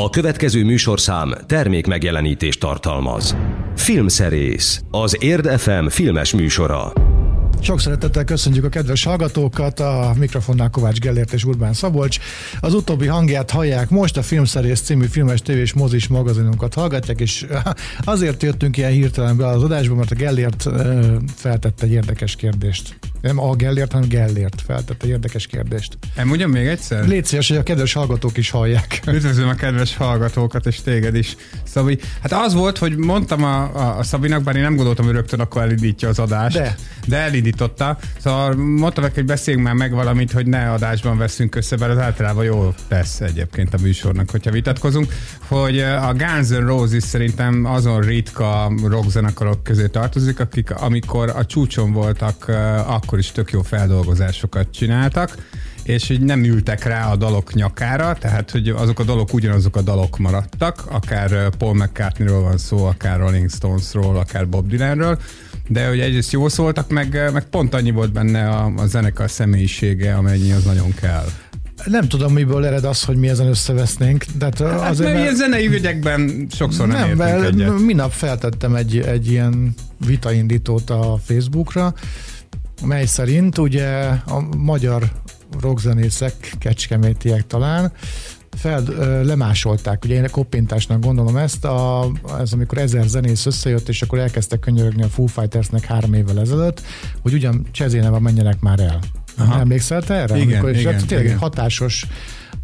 A következő műsorszám termék megjelenítést tartalmaz. Filmszerész, az Érd FM filmes műsora. Sok szeretettel köszönjük a kedves hallgatókat, a mikrofonnál Kovács Gellért és Urbán Szabolcs. Az utóbbi hangját hallják most, a Filmszerész című filmes tévés mozis magazinunkat hallgatják, és azért jöttünk ilyen hirtelen be az adásba, mert a Gellért feltette egy érdekes kérdést. Nem a Gellért, hanem Gellért feltette egy érdekes kérdést. Nem mondjam még egyszer? Légy szíves, hogy a kedves hallgatók is hallják. Üdvözlöm a kedves hallgatókat, és téged is, Szabi. Hát az volt, hogy mondtam a, a, a Szabinak, bár én nem gondoltam, hogy rögtön akkor elindítja az adást. De. De elindította. Szóval mondtam neki, hogy beszéljünk már meg valamit, hogy ne adásban veszünk össze, mert az általában jó tesz egyébként a műsornak, hogyha vitatkozunk, hogy a Guns N' Roses szerintem azon ritka rockzenekarok közé tartozik, akik amikor a csúcson voltak, akkor is tök jó feldolgozásokat csináltak, és hogy nem ültek rá a dalok nyakára, tehát hogy azok a dalok ugyanazok a dalok maradtak, akár Paul McCartneyről van szó, akár Rolling Stonesról, akár Bob Dylanről, de hogy egyrészt jó szóltak, meg, meg pont annyi volt benne a, a zenekar személyisége, amennyi az nagyon kell. Nem tudom, miből ered az, hogy mi ezen összevesznénk. Tehát hát, azért, mert ilyen zenei ügyekben sokszor nem, nem értünk egyet. Minap feltettem egy, egy ilyen vitaindítót a Facebookra, mely szerint ugye a magyar rockzenészek, kecskemétiek talán, fel, lemásolták, ugye én koppintásnak gondolom ezt, a, ez amikor ezer zenész összejött, és akkor elkezdtek könyörögni a Foo Fightersnek három évvel ezelőtt, hogy ugyan Csezéneva menjenek már el. Aha. Emlékszel te erre? Igen, amikor, és igen, hát tényleg igen. hatásos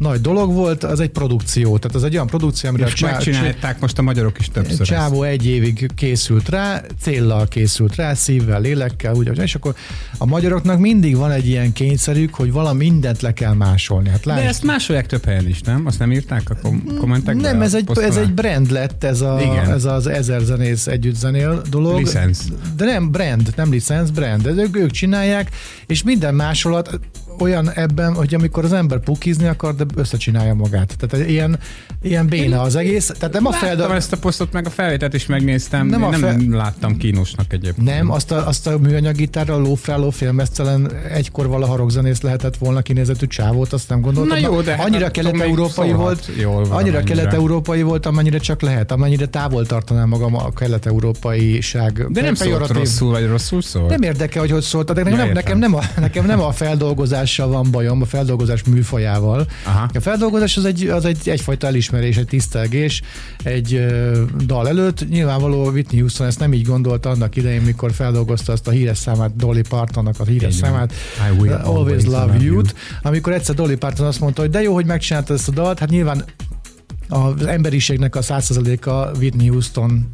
nagy dolog volt, az egy produkció, tehát az egy olyan produkció, amire és megcsinálták most a magyarok is többször Csávó egy évig készült rá, céllal készült rá, szívvel, lélekkel, úgy, és akkor a magyaroknak mindig van egy ilyen kényszerük, hogy valami mindent le kell másolni. Hát lásd, De ezt másolják több helyen is, nem? Azt nem írták a kom- kommentekben? Nem, ez egy, ez egy brand lett, ez, a, Igen. ez az ezer zenész együtt zenél dolog. Licensz. De nem brand, nem licensz, brand. Ez ők, ők csinálják, és minden másolat, olyan ebben, hogy amikor az ember pukizni akar, de összecsinálja magát. Tehát ilyen, ilyen béna az egész. Tehát nem a feldal... ezt a posztot, meg a felvételt is megnéztem. Nem, a nem fel... láttam kínosnak egyébként. Nem, azt a, azt a műanyag gitárral lófráló filmesztelen egykor valaha rockzenész lehetett volna kinézetű csávót, azt nem gondoltam. Na jó, de annyira hát kelet-európai volt, annyira kelet-európai volt, amennyire csak lehet, amennyire távol tartanám magam a kelet-európaiság. De nem szólt rosszul, vagy rosszul szól? Nem érdekel, hogy hogy szólt. De nekem, nekem, nem a, nekem nem a feldolgozás feldolgozással van bajom, a feldolgozás műfajával. Aha. A feldolgozás az, egy, az egy, egyfajta elismerés, egy tisztelgés egy uh, dal előtt. Nyilvánvaló Whitney Houston ezt nem így gondolta annak idején, mikor feldolgozta azt a híres számát, Dolly Partonnak a híres Igen. számát, I will uh, Always Love, love you amikor egyszer Dolly Parton azt mondta, hogy de jó, hogy megcsinálta ezt a dalt, hát nyilván az emberiségnek a százszerzaléka Whitney Houston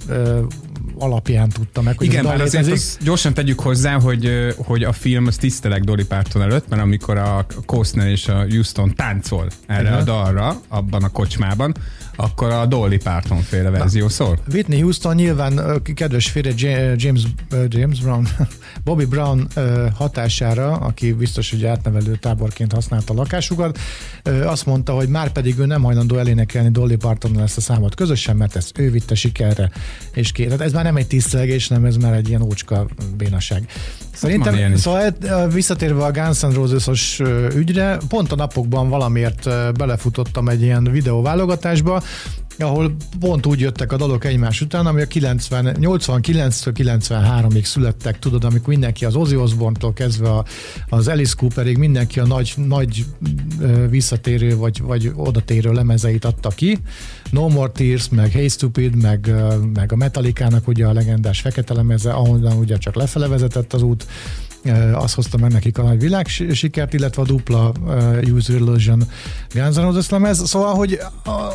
alapján tudta meg, hogy Igen, bár azért azt gyorsan tegyük hozzá, hogy, hogy a film az tisztelek Dolly Parton előtt, mert amikor a Costner és a Houston táncol erre uh-huh. a dalra, abban a kocsmában, akkor a Dolly Parton féle verzió Na, szól. Whitney Houston nyilván kedves félre James, James Brown, Bobby Brown hatására, aki biztos, hogy átnevelő táborként használta a lakásukat, azt mondta, hogy már pedig ő nem hajlandó elénekelni Dolly Parton ezt a számot közösen, mert ezt ő vitte sikerre. És két. Tehát ez már nem egy tisztelgés, nem ez már egy ilyen ócska bénaság. Szerintem, szóval visszatérve a Guns N' Roses-os ügyre, pont a napokban valamiért belefutottam egy ilyen videóválogatásba, ahol pont úgy jöttek a dalok egymás után, ami a 90, 89-től 93-ig születtek, tudod, amikor mindenki az Ozzy Osbourne-tól kezdve a, az Alice Cooperig, mindenki a nagy, nagy visszatérő vagy, vagy odatérő lemezeit adta ki. No More Tears, meg Hey Stupid, meg, meg a Metallica-nak ugye a legendás fekete lemeze, ahonnan ugye csak lefele vezetett az út, az hozta meg nekik a nagy világ sikert, illetve a dupla User Illusion Guns N' Roses lemez, szóval, hogy,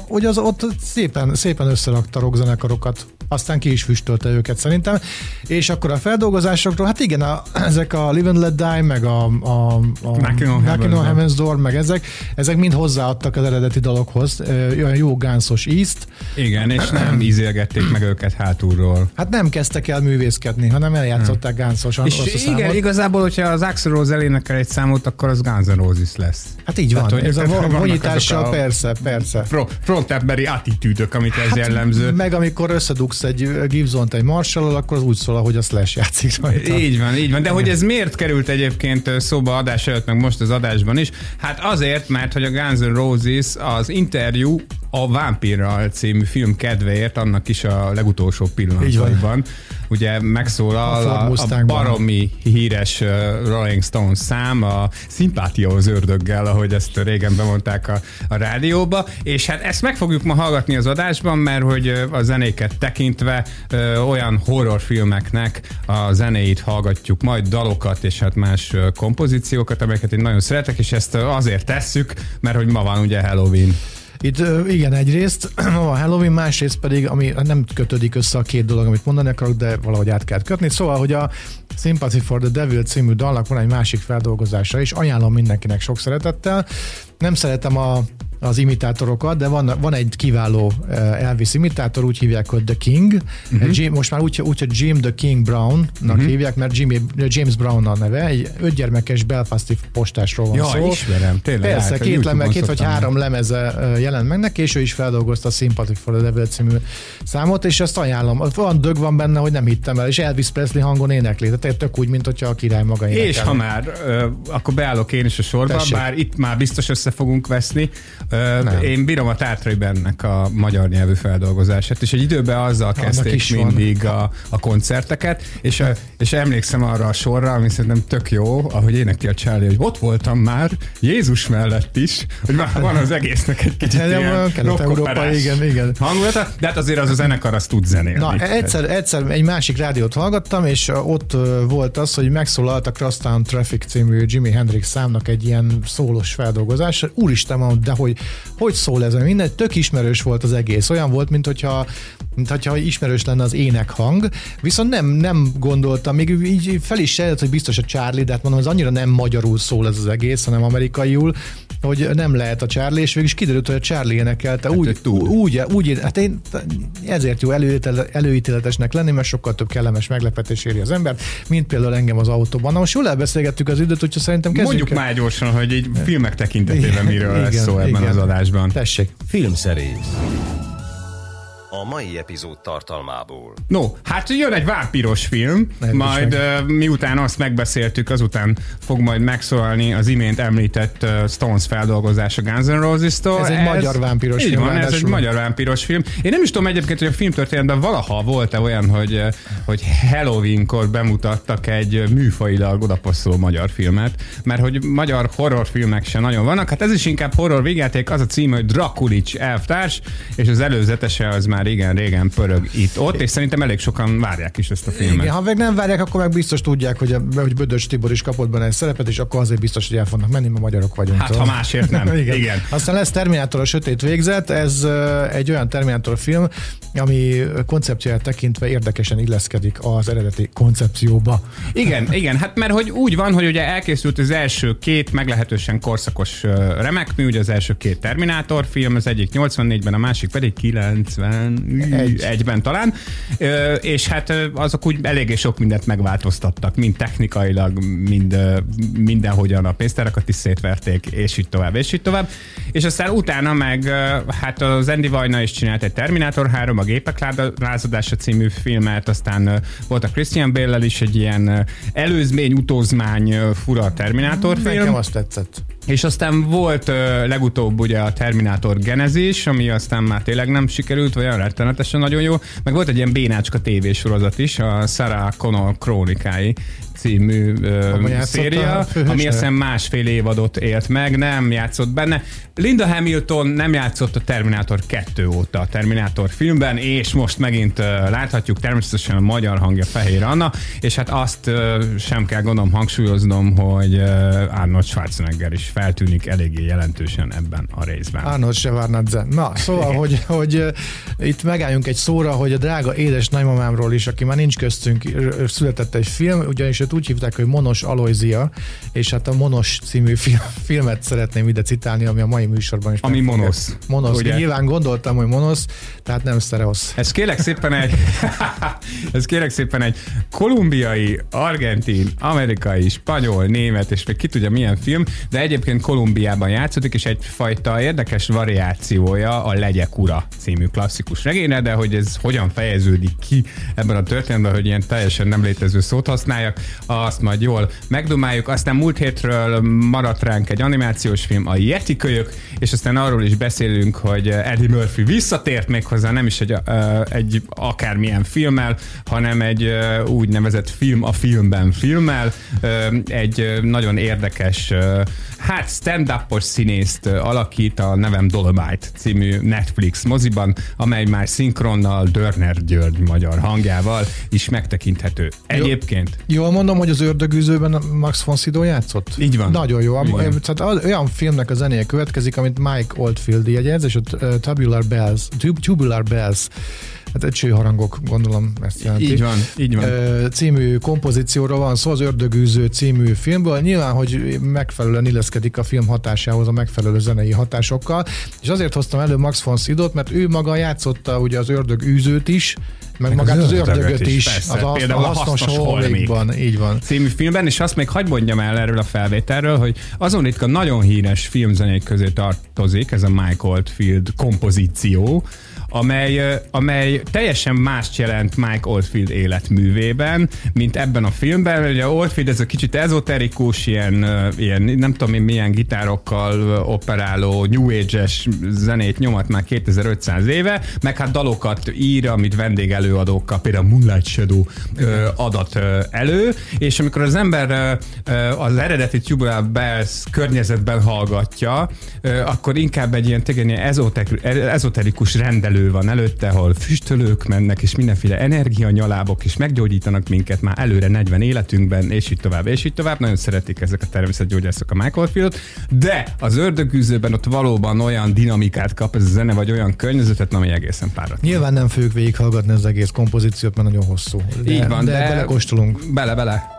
hogy az ott szépen, szépen összerakta rockzenekarokat aztán ki is füstölte őket szerintem. És akkor a feldolgozásokról, hát igen, a, ezek a Live and Let Die, meg a, a, a Knocking on, Heaven's, Heaven's Door, meg ezek, ezek mind hozzáadtak az eredeti dalokhoz, olyan jó gánszos ízt. Igen, és nem ízélgették meg őket hátulról. Hát nem kezdtek el művészkedni, hanem eljátszották gáncosan. És igen, igazából, hogyha az Axl Rose elénekel egy számot, akkor az Guns N' Roses lesz. Hát így van, hát, ez a vonyítással, persze, persze. Frontemberi attitűdök, amit ez hát, jellemző. Meg amikor összedugsz egy Gibson-t egy marshall akkor az úgy szól, ahogy a Slash játszik rajta. Így van, így van. De hogy ez miért került egyébként szóba adás előtt, meg most az adásban is? Hát azért, mert hogy a Guns N' Roses az interjú a Vámpírral című film kedvéért annak is a legutolsó pillanataiban. Ugye megszólal a, a, a baromi híres Rolling Stones szám, a szimpátia az ördöggel, ahogy ezt régen bemondták a, a rádióba, és hát ezt meg fogjuk ma hallgatni az adásban, mert hogy a zenéket tekintve olyan horrorfilmeknek a zenéit hallgatjuk, majd dalokat és hát más kompozíciókat, amelyeket én nagyon szeretek, és ezt azért tesszük, mert hogy ma van ugye Halloween. Itt igen, egyrészt a Halloween, másrészt pedig, ami nem kötődik össze a két dolog, amit mondani akarok, de valahogy át kell kötni. Szóval, hogy a Sympathy for the Devil című dalnak van egy másik feldolgozása is, ajánlom mindenkinek sok szeretettel. Nem szeretem a az imitátorokat, de van, van egy kiváló eh, Elvis imitátor, úgy hívják, hogy The King. Uh-huh. Jim, most már úgy, úgy, hogy Jim The King Brown-nak uh-huh. hívják, mert Jimmy, James Brown a neve. Egy ötgyermekes belfasti postásról van ja, szó. ismerem, tényleg. Persze, két, leme, két vagy három lemeze eh, jelent meg neki, és ő is feldolgozta a Sympathy for the Devil című számot, és ezt ajánlom. Van dög van benne, hogy nem hittem el, és Elvis Presley hangon énekli. Tehát tök úgy, mint hogyha a király maga énekel. És ha már, akkor beállok én is a sorba, Tessék. bár itt már biztos össze fogunk veszni. Nem. Én bírom a Tártrai bennek a magyar nyelvű feldolgozását, és egy időben azzal kezdték mindig a, a koncerteket, és, a, és emlékszem arra a sorra, ami szerintem tök jó, ahogy énekli a Charlie, hogy ott voltam már Jézus mellett is, hogy már van az egésznek egy kicsit hát, ilyen Kelet-Európa, igen, igen. hangulata, de hát azért az a zenekar azt tud zenélni. Na, egyszer, egyszer egy másik rádiót hallgattam, és ott volt az, hogy megszólalt a Crosstown Traffic című Jimi Hendrix számnak egy ilyen szólós feldolgozás. Úristen, de hogy hogy szól ez? Minden tök ismerős volt az egész. Olyan volt, mint hogyha, mint hogyha ismerős lenne az énekhang, viszont nem, nem gondoltam, még így fel is sejtett, hogy biztos a Charlie, de hát mondom, az annyira nem magyarul szól ez az egész, hanem amerikaiul, hogy nem lehet a Charlie, és végül is kiderült, hogy a Charlie énekelte. Hát úgy, túl. úgy, úgy, hát én ezért jó előítéletesnek lenni, mert sokkal több kellemes meglepetés éri az ember, mint például engem az autóban. Na most jól elbeszélgettük az időt, úgyhogy szerintem kezdjük. Mondjuk el. már gyorsan, hogy egy filmek tekintetében miről igen, lesz szó ebben igen. Az adásban. Tessék. Filmszerész a mai epizód tartalmából. No, hát jön egy vámpiros film, Nem majd uh, miután azt megbeszéltük, azután fog majd megszólalni az imént említett uh, Stones feldolgozása Guns N' Roses-tól. Ez egy ez, magyar vámpiros film. Van, ez egy magyar vámpiros film. Én nem is tudom egyébként, hogy a filmtörténetben valaha volt-e olyan, hogy, hogy Halloween-kor bemutattak egy műfajilag odapasszoló magyar filmet, mert hogy magyar horrorfilmek se nagyon vannak. Hát ez is inkább horror végjáték, az a cím, hogy Drakulics elvtárs, és az előzetese az már régen-régen pörög itt-ott, és szerintem elég sokan várják is ezt a filmet. Igen, ha meg nem várják, akkor meg biztos tudják, hogy, a, hogy Bödös Tibor is kapott benne egy szerepet, és akkor azért biztos, hogy el fognak menni, mert magyarok vagyunk. Hát ha másért nem. Igen. Igen. Aztán lesz Terminátor a sötét végzet, ez egy olyan Terminátor film, ami koncepcióját tekintve érdekesen illeszkedik az eredeti koncepcióba. Igen, igen, hát mert hogy úgy van, hogy ugye elkészült az első két meglehetősen korszakos remekmű, ugye az első két Terminátor film, az egyik 84-ben, a másik pedig 90 egy. egyben talán, és hát azok úgy eléggé sok mindent megváltoztattak, mind technikailag, mind mindenhogyan a pénztárakat is szétverték, és így tovább, és így tovább. És aztán utána meg, hát az Andy Vajna is csinált egy Terminator 3, a Gépek lázadása című filmet, aztán volt a Christian bale is egy ilyen előzmény, utózmány fura Terminátor film. Nekem azt tetszett. És aztán volt legutóbb ugye a Terminator Genesis, ami aztán már tényleg nem sikerült, olyan rettenetesen nagyon jó. Meg volt egy ilyen bénácska tévésorozat is, a Sarah Connor krónikái című uh, széria, ami azt hiszem másfél évadot élt meg, nem játszott benne. Linda Hamilton nem játszott a Terminátor 2 óta a Terminátor filmben, és most megint láthatjuk természetesen a magyar hangja Fehér Anna, és hát azt sem kell gondolom hangsúlyoznom, hogy uh, Arnold Schwarzenegger is feltűnik eléggé jelentősen ebben a részben. Arnold Schwarzenegger. Na, szóval, hogy, hogy itt megálljunk egy szóra, hogy a drága édes nagymamámról is, aki már nincs köztünk, született egy film, ugyanis őt úgy hívták, hogy Monos Aloizia, és hát a Monos című film, filmet szeretném ide citálni, ami a mai műsorban is. Ami Monos. Monos. Ugye? Nyilván gondoltam, hogy Monos, tehát nem Stereos. Ez kérek szépen egy, ez kérek szépen egy kolumbiai, argentin, amerikai, spanyol, német, és még ki tudja milyen film, de egyébként Kolumbiában játszódik, és egyfajta érdekes variációja a Legyek ura című klasszikus regényre, de hogy ez hogyan fejeződik ki ebben a történetben, hogy ilyen teljesen nem létező szót használjak, azt majd jól megdomáljuk. Aztán múlt hétről maradt ránk egy animációs film, a Yeti kölyök, és aztán arról is beszélünk, hogy Eddie Murphy visszatért még hozzá, nem is egy, egy akármilyen filmmel, hanem egy úgynevezett film a filmben filmmel, egy nagyon érdekes hát stand-upos színészt alakít a nevem Dolomite című Netflix moziban, amely már szinkronnal Dörner György magyar hangjával is megtekinthető. Egyébként. Jól mondom, hogy az ördögűzőben Max von Sydow játszott? Így van. Nagyon jó. Igen. Tehát olyan filmnek a zenéje következik, amit Mike Oldfield jegyez, és a Tubular Bells, Tubular Bells hát csőharangok, gondolom ezt jelenti. Így van, így van. Című kompozícióról van szó, az Ördögűző című filmből. Nyilván, hogy megfelelően illeszkedik a film hatásához a megfelelő zenei hatásokkal, és azért hoztam elő Max von Sydow-t, mert ő maga játszotta ugye az Ördögűzőt is, meg, meg magát az, az ördögöt is, persze, az, az például a hasznos, hasznos holmikban, így van. Című filmben, és azt még hagyd mondjam el erről a felvételről, hogy azon ritka nagyon híres filmzenék közé tartozik ez a Mike Oldfield kompozíció, amely, amely teljesen mást jelent Mike Oldfield életművében, mint ebben a filmben. Ugye Oldfield ez a kicsit ezoterikus, ilyen, ilyen nem tudom én milyen gitárokkal operáló New Age-es zenét nyomat már 2500 éve, meg hát dalokat ír, amit vendégelőadókkal, például Moonlight Shadow adat elő, és amikor az ember az eredeti Tubular Bells környezetben hallgatja, akkor inkább egy ilyen tényleg ezoterikus rendelő van előtte, ahol füstölők mennek, és mindenféle energianyalábok, és meggyógyítanak minket már előre 40 életünkben, és így tovább, és így tovább. Nagyon szeretik ezek a természetgyógyászok a Michael Fieldot, de az ördögűzőben ott valóban olyan dinamikát kap ez a zene, vagy olyan környezetet, ami egészen párat. Nyilván nem fogjuk végighallgatni az egész kompozíciót, mert nagyon hosszú. De, így van, de, de belekóstolunk. Bele, bele.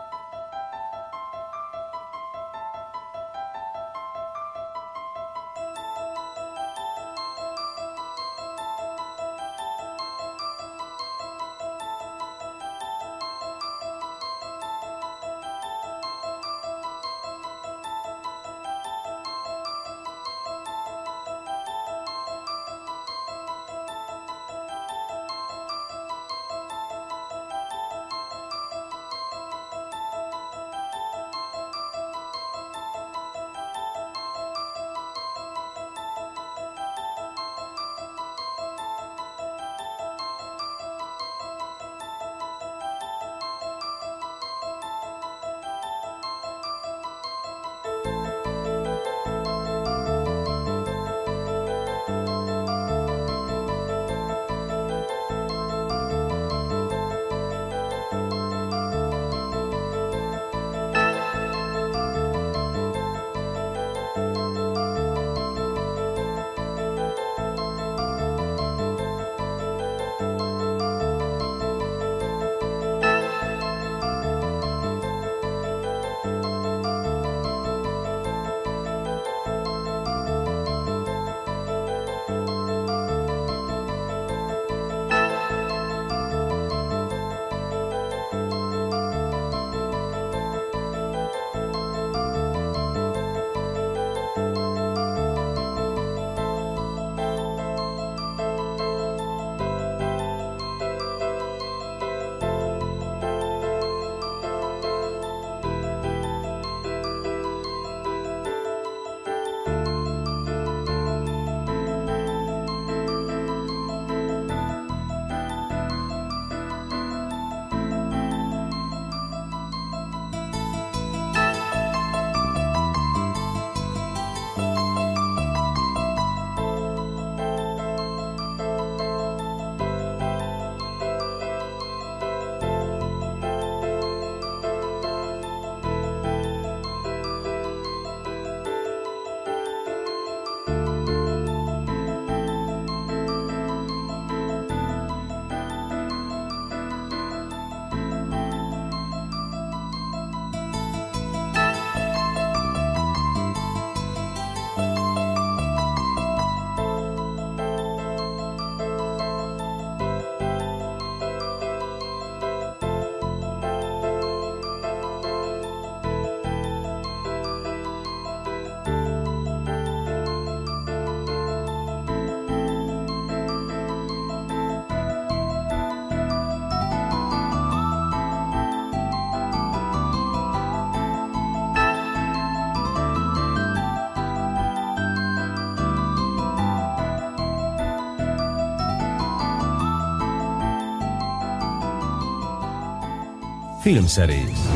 Filmszerész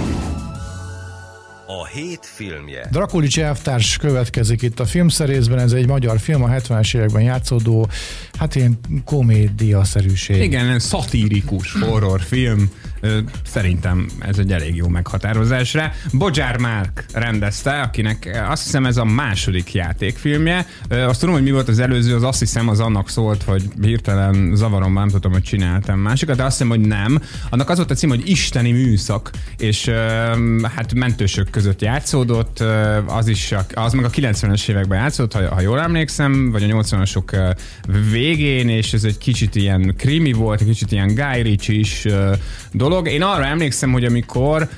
A hét filmje Drakulics elvtárs következik itt a filmszerészben, ez egy magyar film, a 70-es években játszódó, hát ilyen komédia-szerűség. Igen, szatírikus horrorfilm. Szerintem ez egy elég jó meghatározás rá. Márk rendezte, akinek azt hiszem ez a második játékfilmje. Azt tudom, hogy mi volt az előző, az azt hiszem az annak szólt, hogy hirtelen zavarom, nem tudom, hogy csináltam másikat, de azt hiszem, hogy nem. Annak az volt a cím, hogy Isteni műszak, és hát mentősök között játszódott, az is, az meg a 90-es években játszott, ha, ha jól emlékszem, vagy a 80-asok végén, és ez egy kicsit ilyen krimi volt, egy kicsit ilyen Guy Ritchie is dolog, dolog. Én arra emlékszem, hogy amikor,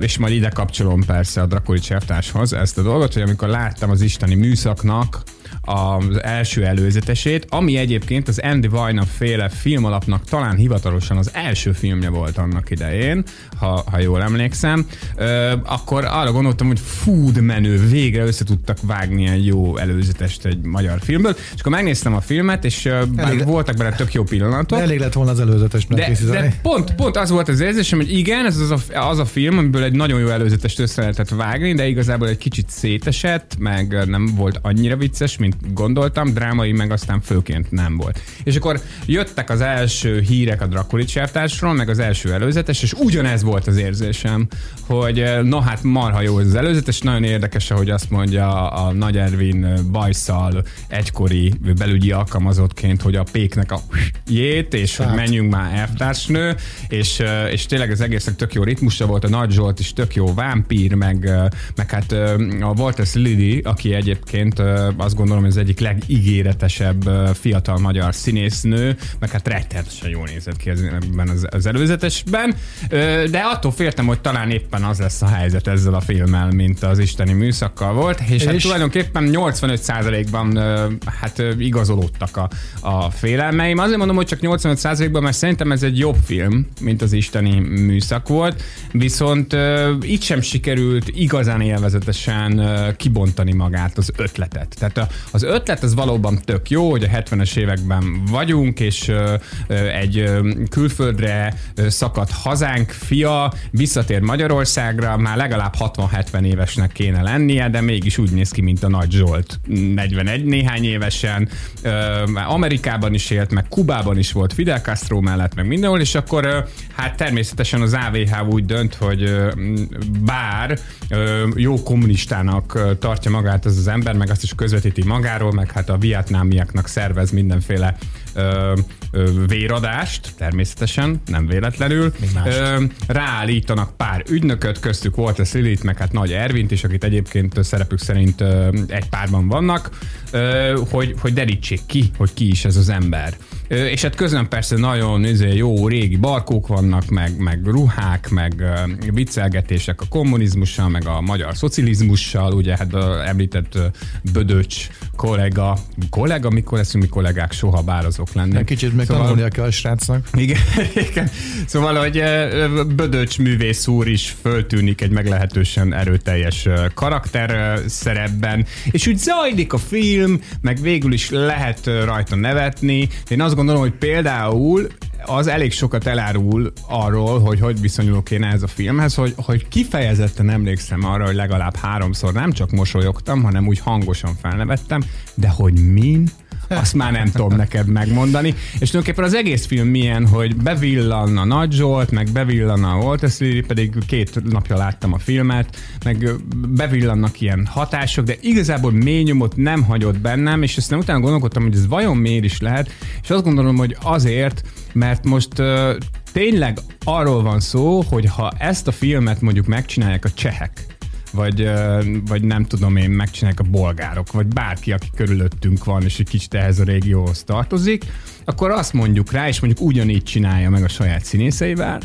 és majd ide kapcsolom persze a Drakoli Csertáshoz ezt a dolgot, hogy amikor láttam az isteni műszaknak az első előzetesét, ami egyébként az Andy Vajna féle filmalapnak talán hivatalosan az első filmje volt annak idején, ha, ha jól emlékszem, ö, akkor arra gondoltam, hogy food menő, végre össze tudtak vágni egy jó előzetest egy magyar filmből, és akkor megnéztem a filmet, és elég, voltak benne tök jó pillanatok. elég lett volna az előzetes de, de pont, pont az volt az érzésem, hogy igen, ez az a, az a film, amiből egy nagyon jó előzetest össze lehetett vágni, de igazából egy kicsit szétesett, meg nem volt annyira vicces, mint gondoltam, drámai meg aztán főként nem volt. És akkor jöttek az első hírek a Drakuli csertásról, meg az első előzetes, és ugyanez volt az érzésem, hogy eh, na hát marha jó ez az előzetes, nagyon érdekes, hogy azt mondja a Nagy Ervin bajszal egykori belügyi alkalmazottként, hogy a péknek a jét, és hogy menjünk már elvtársnő, és, eh, és tényleg az egésznek tök jó ritmusa volt, a Nagy Zsolt is tök jó vámpír, meg, eh, meg hát a Walters Lily, aki egyébként azt gondolom, az egyik legígéretesebb fiatal magyar színésznő, meg hát rettenetesen jól nézett ki ebben az, az előzetesben, de attól féltem, hogy talán éppen az lesz a helyzet ezzel a filmmel, mint az isteni műszakkal volt, és, és? hát tulajdonképpen 85%-ban hát igazolódtak a, a félelmeim. Azért mondom, hogy csak 85%-ban, mert szerintem ez egy jobb film, mint az isteni műszak volt, viszont itt sem sikerült igazán élvezetesen kibontani magát az ötletet. Tehát az ötlet az valóban tök jó, hogy a 70-es években vagyunk, és egy külföldre szakadt hazánk fia visszatér Magyarországra, már legalább 60-70 évesnek kéne lennie, de mégis úgy néz ki, mint a Nagy Zsolt 41 néhány évesen. Amerikában is élt, meg Kubában is volt Fidel Castro mellett, meg mindenhol, és akkor hát természetesen az AVH úgy dönt, hogy bár jó kommunistának tartja magát az az ember, meg azt is közvetíti magáról, meg hát a vietnámiaknak szervez mindenféle ö, ö, véradást, természetesen, nem véletlenül. Ö, ráállítanak pár ügynököt, köztük volt a Szilit, meg hát Nagy Ervint is, akit egyébként szerepük szerint ö, egy párban vannak, ö, hogy, hogy derítsék ki, hogy ki is ez az ember. És hát közben persze nagyon izé, jó régi barkók vannak, meg, meg ruhák, meg viccelgetések a kommunizmussal, meg a magyar szocializmussal, ugye hát a említett Bödöcs kollega, kollega, mikor leszünk mi kollégák, soha bár azok lennék. Kicsit meg szóval, tanulnia kell a srácnak. Igen, igen. Szóval, hogy Bödöcs művész úr is föltűnik egy meglehetősen erőteljes karakter szerepben, és úgy zajlik a film, meg végül is lehet rajta nevetni. Én azt gondolom, hogy például az elég sokat elárul arról, hogy hogy viszonyulok én ez a filmhez, hogy, hogy kifejezetten emlékszem arra, hogy legalább háromszor nem csak mosolyogtam, hanem úgy hangosan felnevettem, de hogy min? Azt már nem tudom neked megmondani. És tulajdonképpen az egész film milyen, hogy bevillan a Nagy Zsolt, meg bevillan a Walter Lily, pedig két napja láttam a filmet, meg bevillannak ilyen hatások, de igazából mély nyomot nem hagyott bennem, és aztán utána gondolkodtam, hogy ez vajon miért is lehet, és azt gondolom, hogy azért, mert most tényleg arról van szó, hogy ha ezt a filmet mondjuk megcsinálják a csehek, vagy, vagy nem tudom én, megcsinálják a bolgárok, vagy bárki, aki körülöttünk van, és egy kicsit ehhez a régióhoz tartozik, akkor azt mondjuk rá, és mondjuk ugyanígy csinálja meg a saját színészeivel,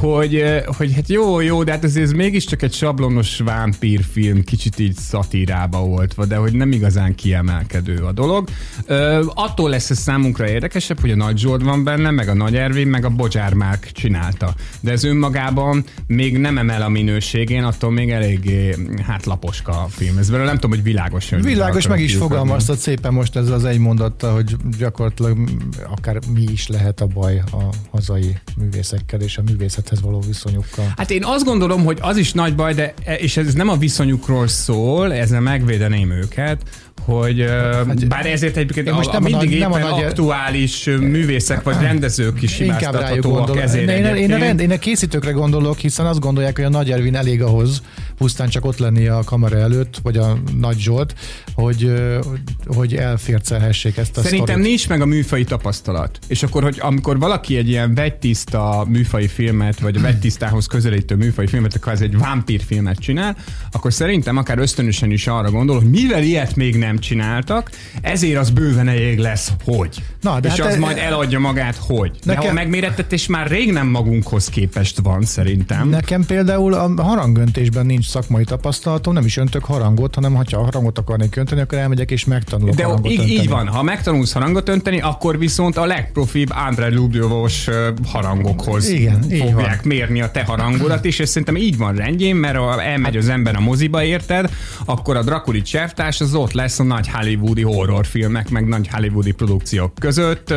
hogy, hogy hát jó, jó, de hát ez mégiscsak egy sablonos vámpírfilm, kicsit így szatírába oltva, de hogy nem igazán kiemelkedő a dolog. Ö, attól lesz ez számunkra érdekesebb, hogy a Nagy Zsolt van benne, meg a Nagy Ervin, meg a Bocsár Márk csinálta. De ez önmagában még nem emel a minőségén, attól még eléggé hát laposka film. Ez nem tudom, hogy világos. Hogy világos, meg is fogalmaztad szépen most ezzel az egy mondattal, hogy gyakorlatilag akár mi is lehet a baj a hazai művészekkel és a művészethez való viszonyukkal. Hát én azt gondolom, hogy az is nagy baj, de és ez nem a viszonyukról szól, ezzel megvédeném őket, hogy hát, bár ezért egyébként most nem a, mindig a, nem éppen a nagy, aktuális művészek vagy rendezők is hibáztathatóak ezért én, én, a rend, én a készítőkre gondolok, hiszen azt gondolják, hogy a Nagy Ervin elég ahhoz, pusztán csak ott lenni a kamera előtt, vagy a Nagy Zsolt, hogy, hogy elfércelhessék ezt a Szerintem sztorit. nincs meg a műfai tapasztalat. És akkor, hogy amikor valaki egy ilyen vegytiszta műfai filmet, vagy a vegytisztához közelítő műfai filmet, akkor ez egy vámpírfilmet csinál, akkor szerintem akár ösztönösen is arra gondol, hogy mivel ilyet még nem csináltak, ezért az bőven elég lesz, hogy. Na, de és hát az e... majd eladja magát, hogy. De nekem... ha megmérettetés már rég nem magunkhoz képest van, szerintem. Nekem például a harangöntésben nincs szakmai tapasztalatom, nem is öntök harangot, hanem ha harangot akarnék önteni, akkor elmegyek és megtanulok De harangot így, önteni. így van, ha megtanulsz harangot önteni, akkor viszont a legprofibb André Lubjovos harangokhoz Igen, fogják van. mérni a te harangodat, és ez szerintem így van rendjén, mert ha elmegy az ember a moziba, érted, akkor a Drakuli csertárs az ott lesz a nagy hollywoodi horrorfilmek, meg nagy hollywoodi produkciók között,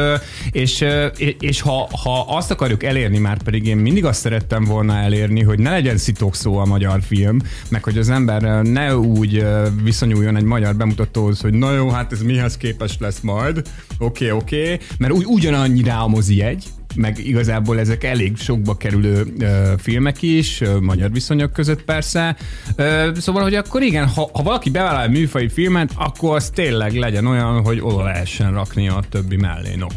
és, és ha, ha azt akarjuk elérni, már pedig én mindig azt szerettem volna elérni, hogy ne legyen szó a magyar film, meg hogy az ember ne úgy viszonyuljon egy magyar bemutatóhoz, hogy na jó, hát ez mihez képes lesz majd, oké, okay, oké, okay. mert úgy ugyanannyira a mozi egy, meg igazából ezek elég sokba kerülő ö, filmek is, ö, magyar viszonyok között persze. Ö, szóval, hogy akkor igen, ha, ha valaki bevállal műfai filmet, akkor az tényleg legyen olyan, hogy oda lehessen rakni a többi mellé. No.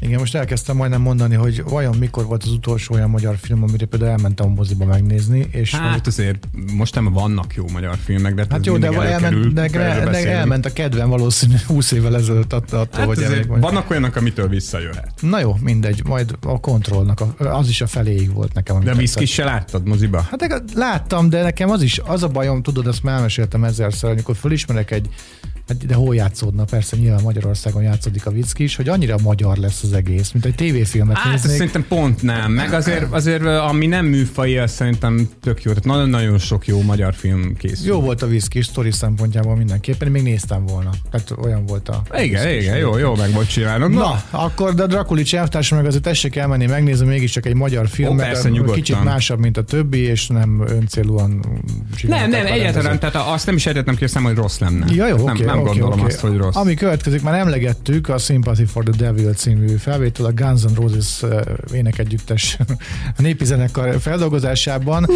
Igen, most elkezdtem majdnem mondani, hogy vajon mikor volt az utolsó olyan magyar film, amire például elmentem a moziba megnézni. És hát azért most nem vannak jó magyar filmek, de hát jó, de elment, de, de, de elment a kedven valószínű 20 évvel ezelőtt attól, hát hogy azért vannak olyanok, amitől visszajöhet. Na jó, mindegy, majd a kontrollnak, az is a feléig volt nekem. De a se láttad moziba? Hát láttam, de nekem az is, az a bajom, tudod, azt már elmeséltem ezerszer, amikor fölismerek egy Hát de hol játszódna? Persze nyilván Magyarországon játszódik a vicc is, hogy annyira magyar lesz az egész, mint egy tévéfilmet hát, néznék. szerintem pont nem. Meg azért, azért ami nem műfai, az szerintem tök jó. Tehát nagyon-nagyon sok jó magyar film készül. Jó volt a is, sztori szempontjából mindenképpen, még néztem volna. Tehát olyan volt a... Igen, igen, jó, jó meg volt csinálnod. Na, Na akkor de Drakuli elvtárs meg azért tessék elmenni megnézni, mégiscsak egy magyar film, Ó, persze, nyugodtan. kicsit másabb, mint a többi, és nem öncélúan Nem, nem, egyáltalán, tehát azt nem is értettem ki, hogy rossz lenne. Ja, jó, nem, okay, nem okay, gondolom okay. azt, hogy rossz. Ami következik, már emlegettük, a Sympathy for the Devil című felvétel, a Guns N' Roses énekegyüttes népi zenekar feldolgozásában.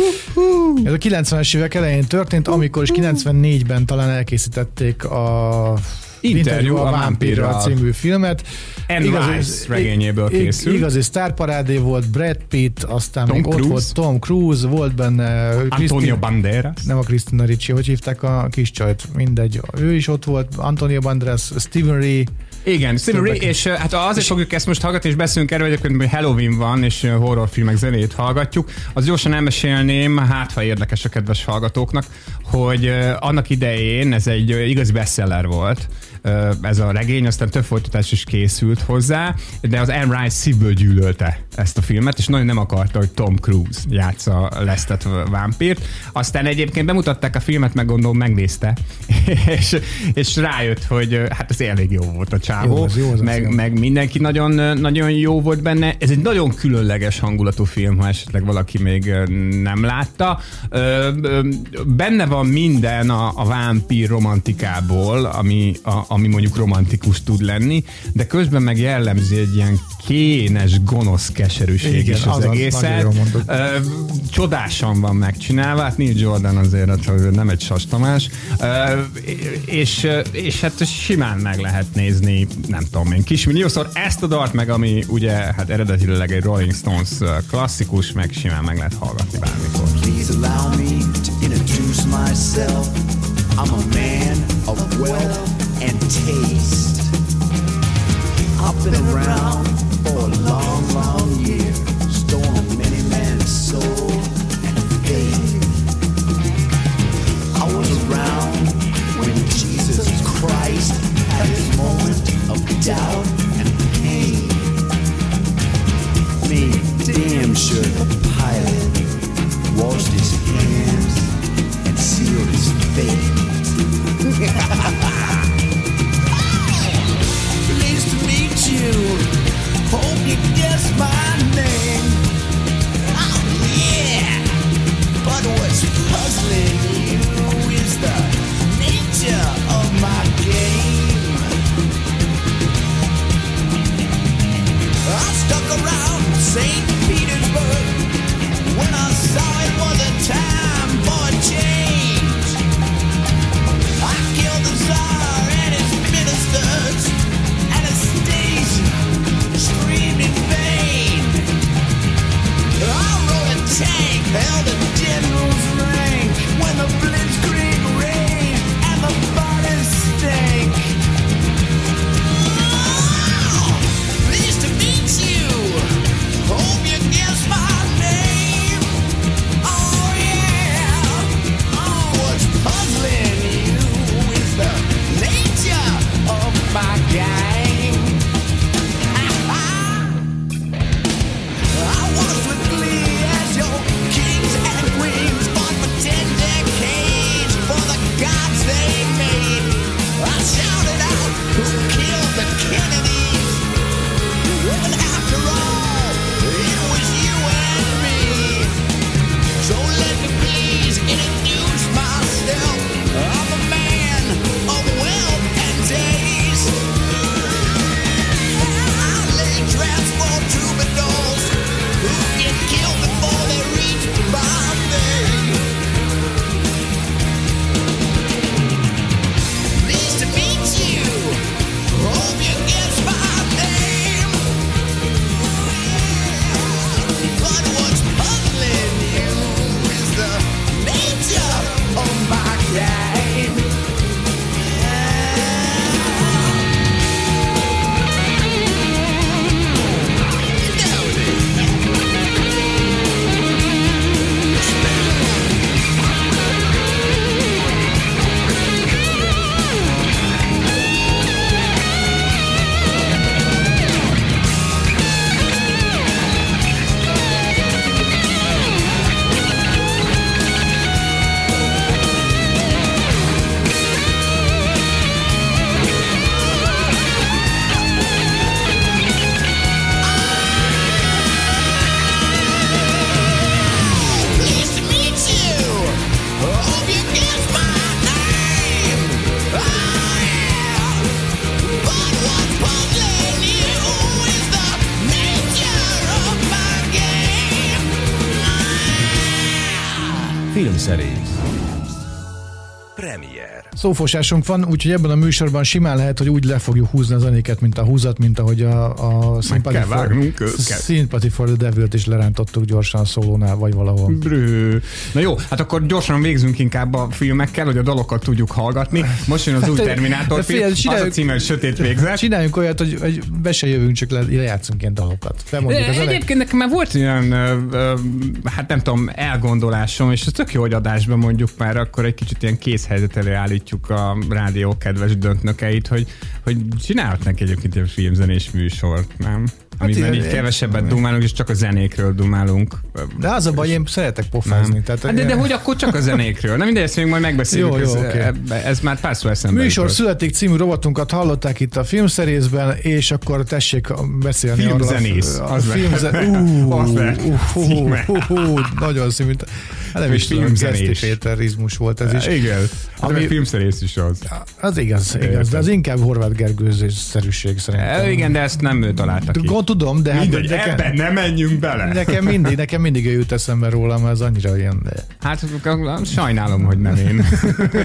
Ez a 90-es évek elején történt, amikor is 94-ben talán elkészítették a Interjú a, a Vámpírral című filmet. Anne igazi, Rice regényéből készült. Igazi sztárparádé volt, Brad Pitt, aztán Tom még Cruise. ott volt Tom Cruise, volt benne Antonio Christi- Banderas. Nem a Christina Ricci, hogy hívták a kis csajt, mindegy. Ő is ott volt, Antonio Banderas, Steven Ray, igen, Stephen Ray, és hát azért és fogjuk ezt most hallgatni, és beszélünk erről, hogy hogy Halloween van, és horrorfilmek zenét hallgatjuk. Az gyorsan elmesélném, hát ha érdekes a kedves hallgatóknak, hogy annak idején ez egy igazi bestseller volt, ez a regény, aztán több folytatás is készült hozzá, de az Anne Rice szívből gyűlölte ezt a filmet, és nagyon nem akarta, hogy Tom Cruise játsza Lestet vámpírt. Aztán egyébként bemutatták a filmet, meg gondolom megnézte, és, és rájött, hogy hát ez elég jó volt a csávó, jó, az, jó az meg, az meg mindenki nagyon, nagyon jó volt benne. Ez egy nagyon különleges hangulatú film, ha esetleg valaki még nem látta. Benne van minden a, a vámpír romantikából, ami, a, ami mondjuk romantikus tud lenni, de közben meg jellemzi egy ilyen kénes, gonosz keserűség Igen, is az, az egészet. Csodásan van megcsinálva, hát Neil Jordan azért hát, nem egy sas Tamás, és, és hát simán meg lehet nézni, nem tudom én, kismilliószor ezt a dart meg, ami ugye hát eredetileg egy Rolling Stones klasszikus, meg simán meg lehet hallgatni bármikor. Please allow me to introduce myself. I'm a man of wealth and taste. I've been around for a long, long year, tank, held a general's Filmszerész. Szófosásunk van, úgyhogy ebben a műsorban simán lehet, hogy úgy le fogjuk húzni a zenéket, mint a húzat, mint ahogy a, a Sympathy, kell for, vágnunk. Sympathy for the Devil-t is lerántottuk gyorsan a szólónál, vagy valahol. Brő. Na jó, hát akkor gyorsan végzünk inkább a filmekkel, hogy a dalokat tudjuk hallgatni. Most jön az új Hát, Terminátor de film, az a címe, hogy Sötét végzet. Csináljunk olyat, hogy, hogy be se jövünk, csak le, lejátszunk ilyen dalokat. Bemondjuk az. Egyébként nekem már volt olyan, ö, hát nem tudom, elgondolásom, és ez tök jó, hogy adásban mondjuk már akkor egy kicsit ilyen készhelyzet elé állítjuk a rádió kedves döntnökeit, hogy, hogy csinálhatnánk egyébként ilyen filmzenés műsort, nem? Amiben igen, így kevesebbet dumálunk, és csak a zenékről dumálunk. De az a baj, én szeretek pofázni. Tehát, Hát de, de hogy akkor csak a zenékről? Nem mindegy, ezt még majd megbeszéljük. Jó, jó, ez, ebbe- ez már párszor eszembe Műsor jutott. születik című rovatunkat hallották itt a filmszerészben, és akkor tessék beszélni Filmzenész, arról. A, a az filmze... lehet. Ú, Az lehet ú, ú, címe. ú, ú, nagyon szimű. Hát nem is tudom, Péterizmus volt ez is. Igen, ami... Ami- filmszerész is az. Az igaz, igaz, de az inkább Horváth Gergőzőszerűség szerintem. E, igen, de ezt nem ő találta ki. Tudom, de hát Mindegy, nekem, ebben nem menjünk bele. nekem, mindig, nekem mindig ő jut eszembe róla, mert az annyira ilyen... De... Hát sajnálom, hogy nem én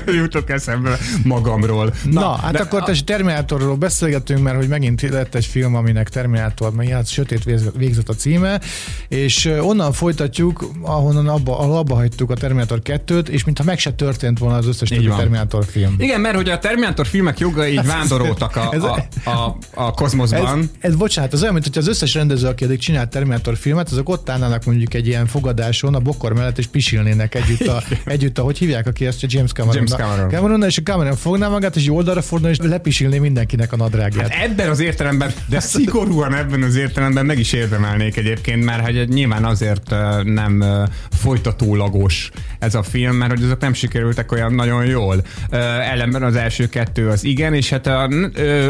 jutok eszembe magamról. Na, Na hát de- akkor te Terminátorról beszélgetünk, mert hogy megint lett egy film, aminek Terminátor, meg hát Sötét végzet- végzet a címe, és onnan folytatjuk, ahonnan abba, ahol abba hagytuk a Terminátor 2-t, és mintha meg se történt volna az összes többi. Terminátor film. Igen, mert hogy a Terminátor filmek jogai így vándoroltak a, Ez- a, a, a kozmoszban. Ez, ez, bocsánat, az olyan, mint hogy az összes rendező, aki eddig csinált Terminátor filmet, azok ott állnának mondjuk egy ilyen fogadáson a bokor mellett, és pisilnének együtt, a, együtt ahogy hívják, aki ezt James Cameron. James Cameron. Cameron és a Cameron fogná magát, és oldalra fordulna, és lepisilné mindenkinek a nadrágját. Hát ebben az értelemben, de szigorúan ebben az értelemben meg is érdemelnék egyébként, mert hogy nyilván azért nem ö, folytatólag átlagos ez a film, mert hogy azok nem sikerültek olyan nagyon jól. Ellenben az első kettő az igen, és hát a,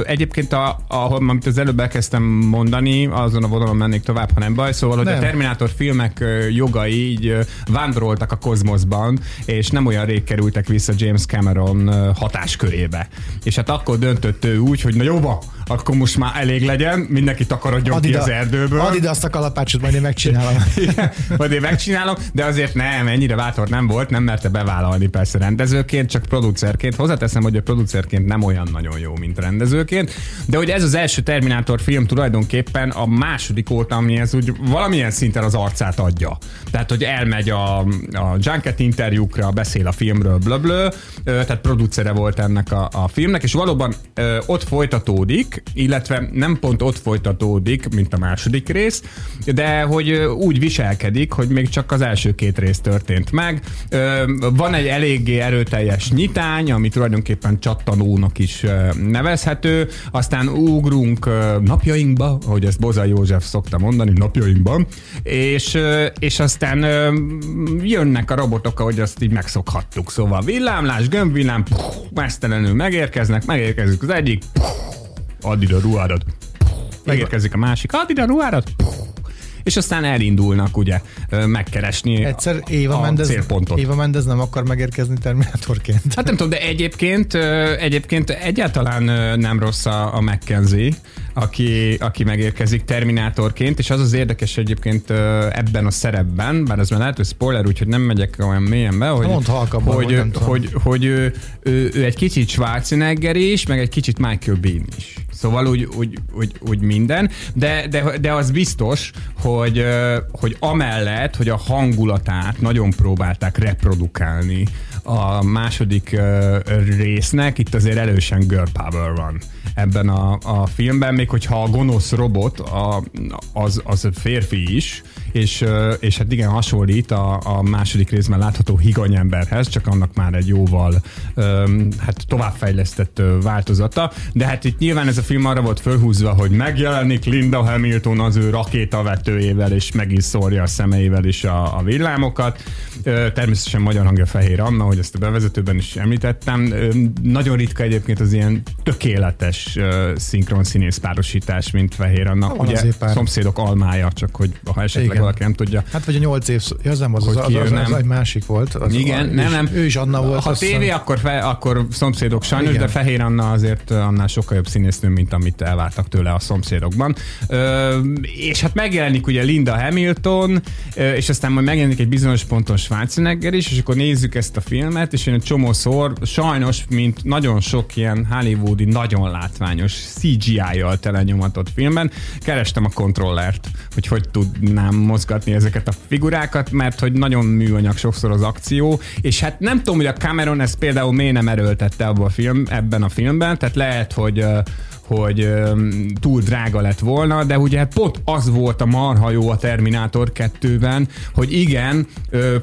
egyébként, a, ahol, amit az előbb elkezdtem mondani, azon a vonalon mennék tovább, ha nem baj, szóval, hogy Nem. a Terminátor filmek jogai így vándoroltak a kozmoszban, és nem olyan rég kerültek vissza James Cameron hatáskörébe. És hát akkor döntött ő úgy, hogy na jó, van, akkor most már elég legyen, mindenki takarodjon ki az erdőből. add ide azt a kalapácsot, majd én megcsinálom. Igen, majd én megcsinálom, de azért nem, ennyire bátor nem volt, nem merte bevállalni persze rendezőként, csak producerként. Hozzáteszem, hogy a producerként nem olyan nagyon jó, mint rendezőként, de hogy ez az első Terminátor film tulajdonképpen a második óta, ami ez úgy valamilyen szinten az arcát adja. Tehát, hogy elmegy a, a Junket interjúkra, beszél a filmről, blöblö, tehát producere volt ennek a, a filmnek, és valóban ö, ott folytatódik, illetve nem pont ott folytatódik, mint a második rész, de hogy úgy viselkedik, hogy még csak az első két rész történt meg. Ö, Van egy eléggé erőteljes nyitány, ami tulajdonképpen csattanónak is nevezhető, aztán ugrunk napjainkba, ahogy ezt Bozai József szokta mondani, napjainkban, és, és aztán jönnek a robotok, ahogy azt így megszokhattuk. Szóval villámlás, gömbvillám, puh, mesztelenül megérkeznek, megérkezik az egyik, puh, add ide a ruhádat, megérkezik a másik, add ide a ruhádat, puh, és aztán elindulnak ugye megkeresni Egyszer Éva a Mendez, célpontot. Éva Mendez nem akar megérkezni Terminátorként. Hát nem tudom, de egyébként, egyébként egyáltalán nem rossz a, a McKenzie, aki, aki megérkezik Terminátorként, és az az érdekes egyébként ebben a szerepben, bár ez már lehet, hogy spoiler, úgyhogy nem megyek olyan mélyen be, hogy, mondd halkabban, hogy, tudom. hogy, hogy ő, ő, ő, egy kicsit Schwarzenegger is, meg egy kicsit Michael Bean is. Szóval úgy, úgy, úgy, úgy minden, de, de, de az biztos, hogy, hogy amellett, hogy a hangulatát nagyon próbálták reprodukálni a második ö, résznek, itt azért erősen girl power van ebben a, a filmben, még hogyha a gonosz robot a, az, az férfi is, és, és hát igen, hasonlít a, a második részben látható higanyemberhez, csak annak már egy jóval hát továbbfejlesztett változata, de hát itt nyilván ez a film arra volt fölhúzva, hogy megjelenik Linda Hamilton az ő rakétavetőjével, és meg is szórja a szemeivel is a, a villámokat. Természetesen magyar hangja Fehér Anna, hogy ezt a bevezetőben is említettem. Nagyon ritka egyébként az ilyen tökéletes szinkron színész párosítás, mint Fehér Anna. Van Ugye szomszédok almája, csak hogy ha esetleg Igen. valaki nem tudja, Hát vagy a nyolc év, az nem az, az, Hogy az, ki az, az, egy másik volt. Az, Igen, ő nem, is- nem. Ő is Anna volt. Ha tévé, akkor, fe, akkor szomszédok sajnos, Igen. de Fehér Anna azért annál sokkal jobb színésznő, mint amit elvártak tőle a szomszédokban. Ö, és hát megjelenik ugye Linda Hamilton, és aztán majd megjelenik egy bizonyos ponton Schwarzenegger is, és akkor nézzük ezt a filmet, és én egy csomószor, sajnos, mint nagyon sok ilyen hollywoodi, nagyon látványos CGI-jal telenyomatott filmben, kerestem a kontrollert, hogy hogy tudnám mozgatni ezeket a figurákat, mert hogy nagyon műanyag sokszor az akció, és hát nem tudom, hogy a Cameron ezt például miért nem erőltette abba a film, ebben a filmben, tehát lehet, hogy hogy túl drága lett volna, de ugye pont az volt a marha jó a Terminátor 2-ben, hogy igen,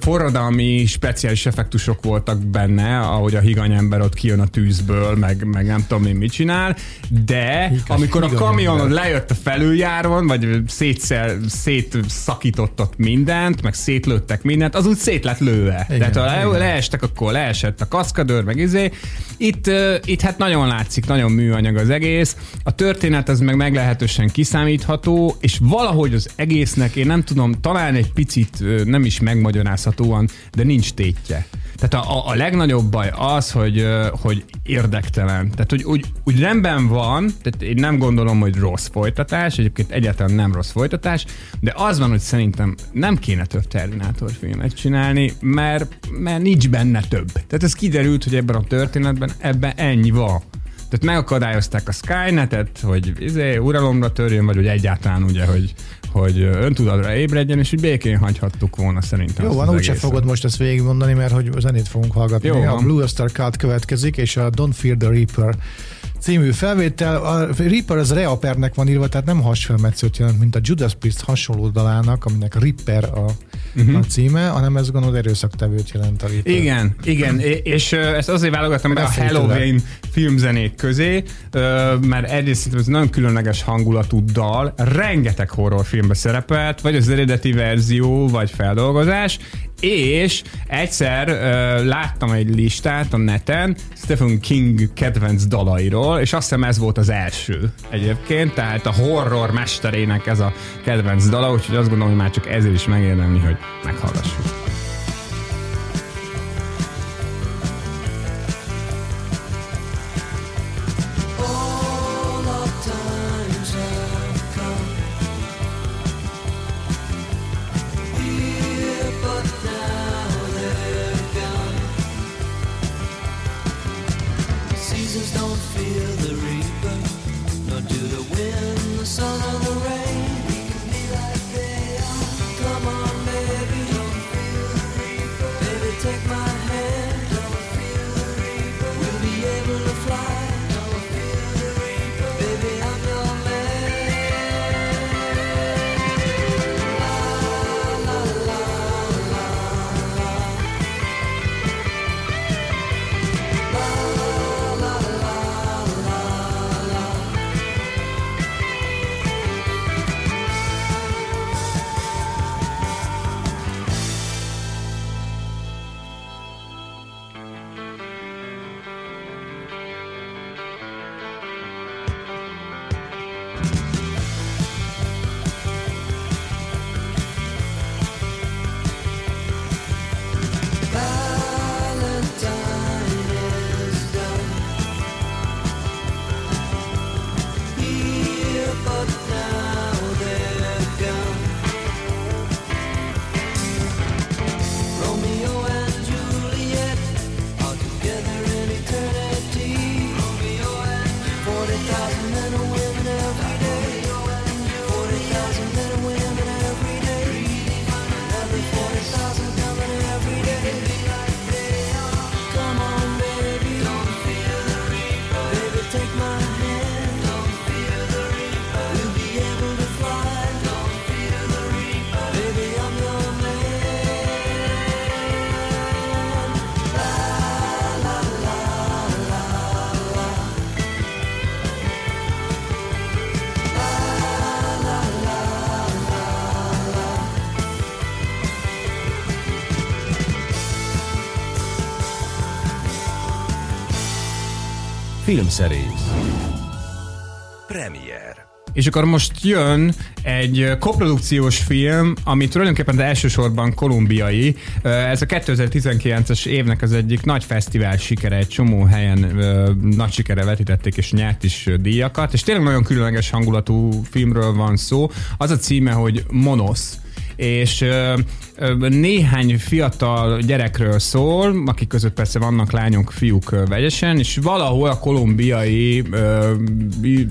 forradalmi speciális effektusok voltak benne, ahogy a higanyember ott kijön a tűzből, meg, meg nem tudom én mit csinál, de amikor a higanyember. kamion lejött a felüljáron, vagy szétszer, szétszakított ott mindent, meg szétlőttek mindent, az úgy szét lett lőve. Igen, Tehát ha le, leestek, akkor leesett a kaszkadőr, meg izé. Itt, uh, itt hát nagyon látszik, nagyon műanyag az egész. A történet az meg meglehetősen kiszámítható, és valahogy az egésznek, én nem tudom, talán egy picit nem is megmagyarázhatóan, de nincs tétje. Tehát a, a, a legnagyobb baj az, hogy, hogy érdektelen. Tehát, hogy úgy, úgy rendben van, tehát én nem gondolom, hogy rossz folytatás, egyébként egyáltalán nem rossz folytatás, de az van, hogy szerintem nem kéne több Terminátor filmet csinálni, mert, mert nincs benne több. Tehát ez kiderült, hogy ebben a történetben ebben ennyi van. Tehát megakadályozták a Skynetet, hogy izé, uralomra törjön, vagy hogy egyáltalán ugye, hogy, hogy öntudatra ébredjen, és úgy békén hagyhattuk volna szerintem. Jó van, úgyse fogod most ezt végigmondani, mert hogy zenét fogunk hallgatni. Jó a van. Blue Oyster Cult következik, és a Don't Fear the Reaper című felvétel. A Reaper az Reapernek van írva, tehát nem hasfelmetszőt jelent, mint a Judas Priest hasonló dalának, aminek Ripper a, uh-huh. a címe, hanem ez gondolod erőszaktevőt jelent a Reaper. Igen, igen, és ezt azért válogattam ide a Halloween filmzenék közé, mert egyrészt szerintem ez nagyon különleges hangulatú dal, rengeteg horrorfilmbe szerepelt, vagy az eredeti verzió, vagy feldolgozás, és egyszer ö, láttam egy listát a neten Stephen King kedvenc dalairól, és azt hiszem ez volt az első egyébként, tehát a horror mesterének ez a kedvenc dala, úgyhogy azt gondolom, hogy már csak ezért is megérdemli, hogy meghallgassuk. Filmszerész. Premier. És akkor most jön egy koprodukciós film, ami tulajdonképpen de elsősorban kolumbiai. Ez a 2019-es évnek az egyik nagy fesztivál sikere, egy csomó helyen nagy sikere vetítették és nyert is díjakat, és tényleg nagyon különleges hangulatú filmről van szó. Az a címe, hogy Monosz és néhány fiatal gyerekről szól, akik között persze vannak lányok, fiúk vegyesen, és valahol a kolumbiai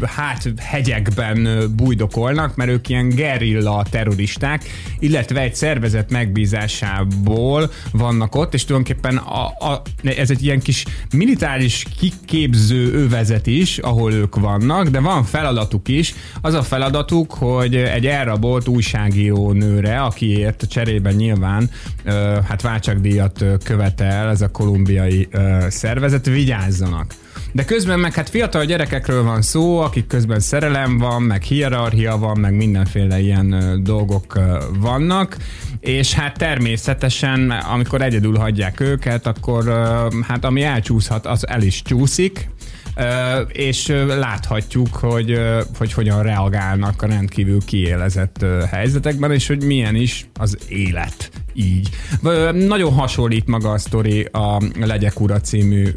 hát hegyekben bujdokolnak, mert ők ilyen gerilla terroristák, illetve egy szervezet megbízásából vannak ott, és tulajdonképpen a, a, ez egy ilyen kis militáris kiképző övezet is, ahol ők vannak, de van feladatuk is. Az a feladatuk, hogy egy elrabolt újságíró nőre, akiért cserében nyilván hát váltságdíjat követel ez a kolumbiai szervezet, vigyázzanak. De közben meg hát fiatal gyerekekről van szó, akik közben szerelem van, meg hierarchia van, meg mindenféle ilyen dolgok vannak, és hát természetesen, amikor egyedül hagyják őket, akkor hát ami elcsúszhat, az el is csúszik, és láthatjuk, hogy, hogy hogyan reagálnak a rendkívül kiélezett helyzetekben, és hogy milyen is az élet így. Nagyon hasonlít maga a sztori a Legyek Ura című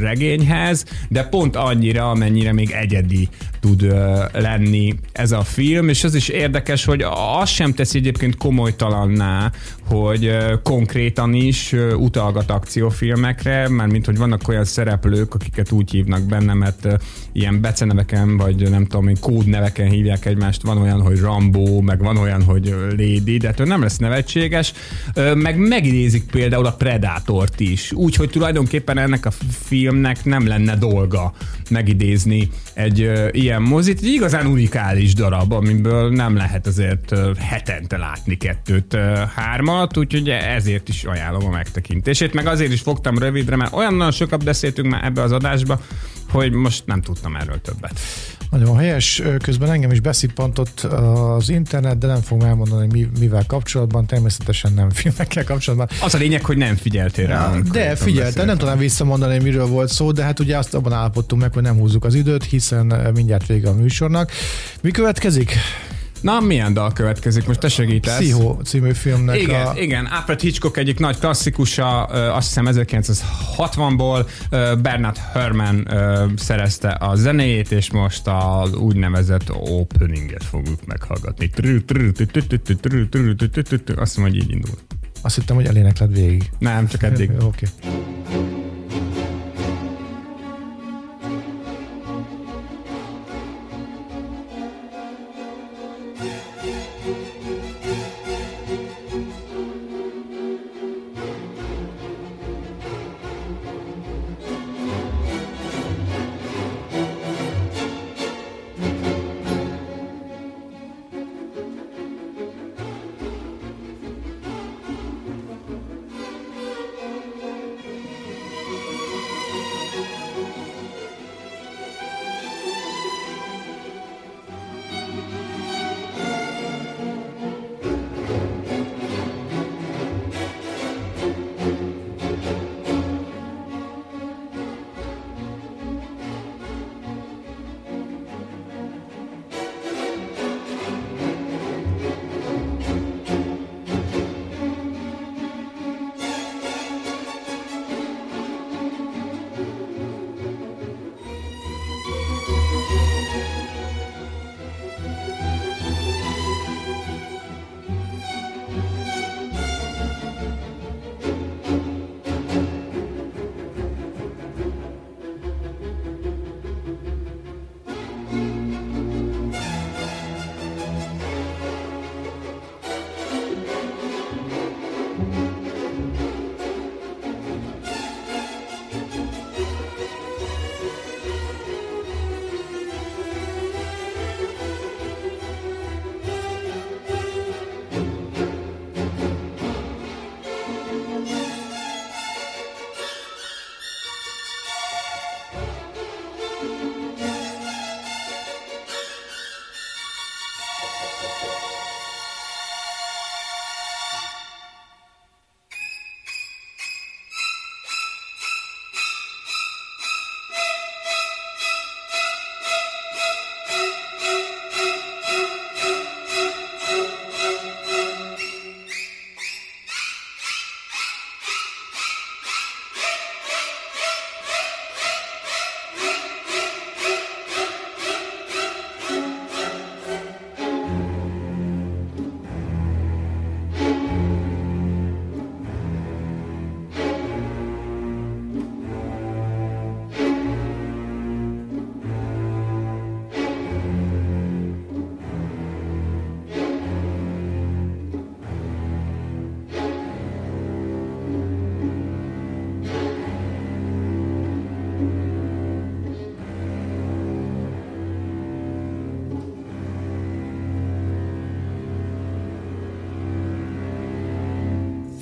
regényhez, de pont annyira, amennyire még egyedi tud lenni ez a film, és az is érdekes, hogy az sem teszi egyébként komolytalanná, hogy konkrétan is utalgat akciófilmekre, mert mint hogy vannak olyan szereplők, akiket úgy hívnak benne, mert ilyen beceneveken, vagy nem tudom, kódneveken hívják egymást, van olyan, hogy Rambo, meg van olyan, hogy Lady, de ettől nem lesz nevetséges, meg megidézik például a Predátort is, úgyhogy tulajdonképpen ennek a filmnek nem lenne dolga megidézni egy ilyen mozit. Egy igazán unikális darab, amiből nem lehet azért hetente látni kettőt, hármat, úgyhogy ezért is ajánlom a megtekintését, meg azért is fogtam rövidre, mert olyan nagyon sokat beszéltünk már ebbe az adásba, hogy most nem tudtam erről többet. Nagyon helyes, közben engem is beszippantott az internet, de nem fogom elmondani, mi, mivel kapcsolatban, természetesen nem filmekkel kapcsolatban. Az a lényeg, hogy nem figyeltél rá. De figyelj, nem tudom visszamondani, miről volt szó, de hát ugye azt abban állapodtunk meg, hogy nem húzzuk az időt, hiszen mindjárt vége a műsornak. Mi következik? Na, milyen dal következik? Most te segítesz. Pszicho című filmnek igen, a... Igen, Alfred Hitchcock egyik nagy klasszikusa, azt hiszem 1960-ból Bernard Herrmann szerezte a zenéjét, és most az úgynevezett openinget fogjuk meghallgatni. Azt hiszem, hogy így indul. Azt hittem, hogy elénekled végig. Nem, csak eddig. Oké. Okay.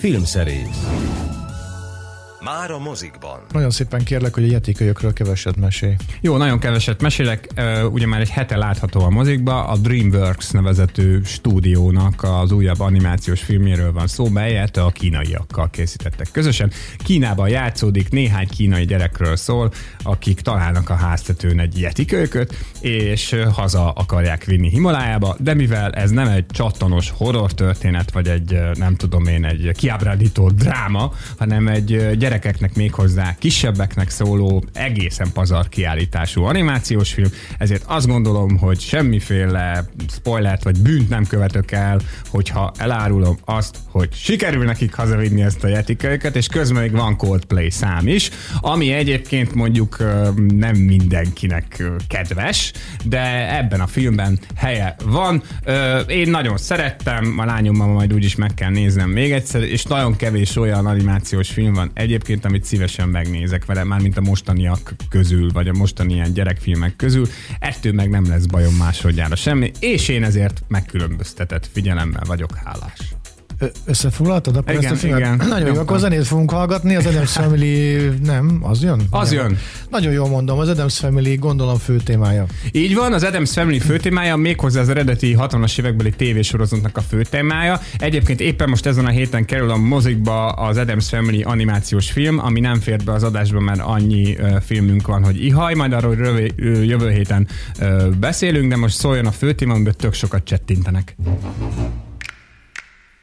film series. Már a mozikban. Nagyon szépen kérlek, hogy a jetikölyökről keveset mesélj. Jó, nagyon keveset mesélek. Ugye már egy hete látható a mozikba, a DreamWorks nevezetű stúdiónak az újabb animációs filmjéről van szó, melyet a kínaiakkal készítettek közösen. Kínában játszódik, néhány kínai gyerekről szól, akik találnak a háztetőn egy jetikölyköt, és haza akarják vinni Himalájába, de mivel ez nem egy csattanos horror történet, vagy egy nem tudom én, egy kiábrándító dráma, hanem egy ö, gyerekeknek méghozzá kisebbeknek szóló, egészen pazar kiállítású animációs film, ezért azt gondolom, hogy semmiféle spoilert vagy bűnt nem követök el, hogyha elárulom azt, hogy sikerül nekik hazavinni ezt a jetikölyköt, és közben még van Coldplay szám is, ami egyébként mondjuk nem mindenkinek kedves, de ebben a filmben helye van. Én nagyon szerettem, a lányommal majd úgyis meg kell néznem még egyszer, és nagyon kevés olyan animációs film van egyébként, amit szívesen megnézek vele, már mint a mostaniak közül, vagy a mostani ilyen gyerekfilmek közül. Ettől meg nem lesz bajom másodjára semmi, és én ezért megkülönböztetett figyelemmel vagyok hálás. Összefoglaltad akkor Igen, ezt a filmet? igen. Nagyon jó, akkor zenét fogunk hallgatni, az Adams Family nem, az jön? Az Nem. jön. Nagyon jól mondom, az Adams Family gondolom fő témája. Így van, az Adams Family főtémája méghozzá az eredeti 60-as évekbeli tévésorozatnak a főtémája. Egyébként éppen most ezen a héten kerül a mozikba az Adams Family animációs film, ami nem fér be az adásba, mert annyi filmünk van, hogy ihaj, majd arról rövi, ö, jövő héten beszélünk, de most szóljon a főtéma, amiben tök sokat csettintenek.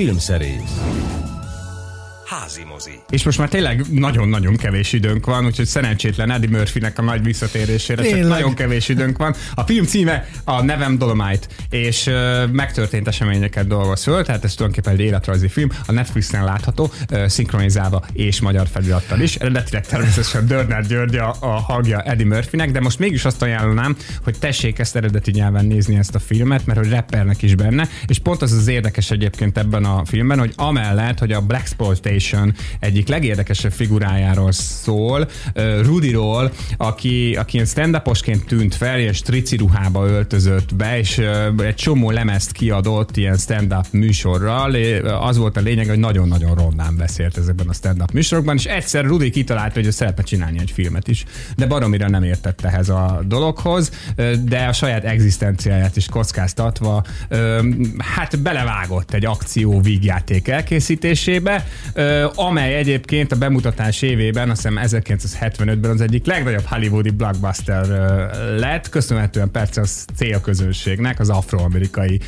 Filmszerész. Házi mozi. És most már tényleg nagyon-nagyon kevés időnk van, úgyhogy szerencsétlen Eddie Murphynek a nagy visszatérésére csak Tényleg. nagyon kevés időnk van. A film címe a Nevem Dolomite, és ö, megtörtént eseményeket dolgoz föl, tehát ez tulajdonképpen egy életrajzi film, a Netflixen látható, ö, szinkronizálva és magyar felirattal is. Eredetileg természetesen Dörner György a, a hangja Eddie Murphynek, de most mégis azt ajánlanám, hogy tessék ezt eredeti nyelven nézni ezt a filmet, mert hogy rappernek is benne, és pont az az érdekes egyébként ebben a filmben, hogy amellett, hogy a Black Exploitation egyik legérdekesebb figurájáról szól, ö, Rudyról, aki, aki ilyen stand tűnt fel, ilyen strici ruhába öltözött be, és egy csomó lemezt kiadott ilyen stand-up műsorral. Az volt a lényeg, hogy nagyon-nagyon rondán beszélt ezekben a stand-up műsorokban, és egyszer Rudy kitalálta, hogy ő szeretne csinálni egy filmet is. De baromira nem értett ehhez a dologhoz, de a saját egzisztenciáját is kockáztatva, hát belevágott egy akció vígjáték elkészítésébe, ö, amely egyébként a bemutatás évében, azt hiszem 1975-ben az egyik legnagyobb hollywoodi blockbuster lett, köszönhetően persze a célközönségnek, az afroamerikai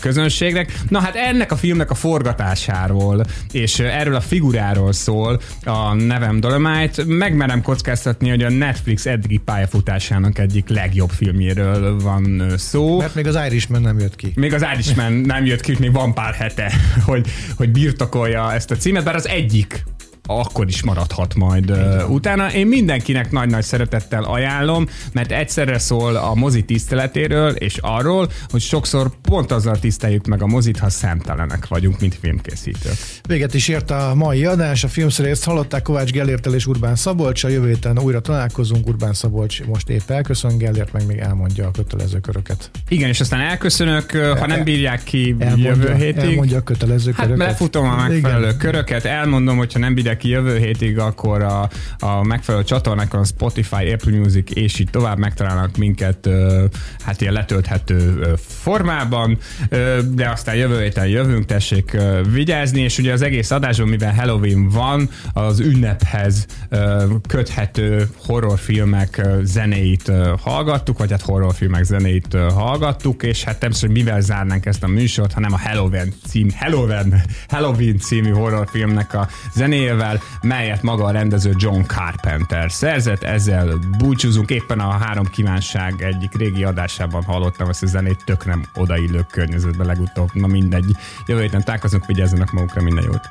közönségnek. Na hát ennek a filmnek a forgatásáról, és erről a figuráról szól a nevem Dolomite. Megmerem kockáztatni, hogy a Netflix eddigi pályafutásának egyik legjobb filmjéről van szó. Mert még az Irishman nem jött ki. Még az Irishman nem jött ki, még van pár hete, hogy, hogy birtokolja ezt a címet, bár az egyik week. Akkor is maradhat majd uh, utána. Én mindenkinek nagy-nagy szeretettel ajánlom, mert egyszerre szól a mozi tiszteletéről, és arról, hogy sokszor pont azzal tiszteljük meg a mozit, ha szemtelenek vagyunk, mint filmkészítők. Véget is ért a mai adás, a filmszerészt hallották Kovács Gellértel és Urbán Szabolcs, a jövő héten újra találkozunk, Urbán Szabolcs most épp elköszön, Gellért meg még elmondja a kötelező köröket. Igen, és aztán elköszönök, ha nem bírják ki Elmondja, jövő hétig. elmondja a kötelező Hát köröket. lefutom a megfelelő Igen. köröket, elmondom, hogyha nem bírják valaki jövő hétig, akkor a, a megfelelő csatornákon, Spotify, Apple Music és így tovább megtalálnak minket hát ilyen letölthető formában, de aztán jövő héten jövünk, tessék vigyázni, és ugye az egész adásban, mivel Halloween van, az ünnephez köthető horrorfilmek ö, hallgattuk, vagy hát horrorfilmek zenéit ö, hallgattuk, és hát természetesen mivel zárnánk ezt a műsort, hanem a Halloween cím, Halloween, Halloween című horrorfilmnek a zenéjével, melyet maga a rendező John Carpenter szerzett. Ezzel búcsúzunk. Éppen a három kívánság egyik régi adásában hallottam ezt a zenét, tök nem odaillő környezetbe legutóbb. Na mindegy. Jövő héten találkozunk, vigyázzanak magukra, minden jót.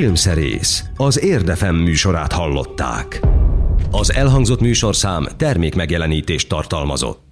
Filmszerész, az Érdefem műsorát hallották. Az elhangzott műsorszám termék megjelenítést tartalmazott.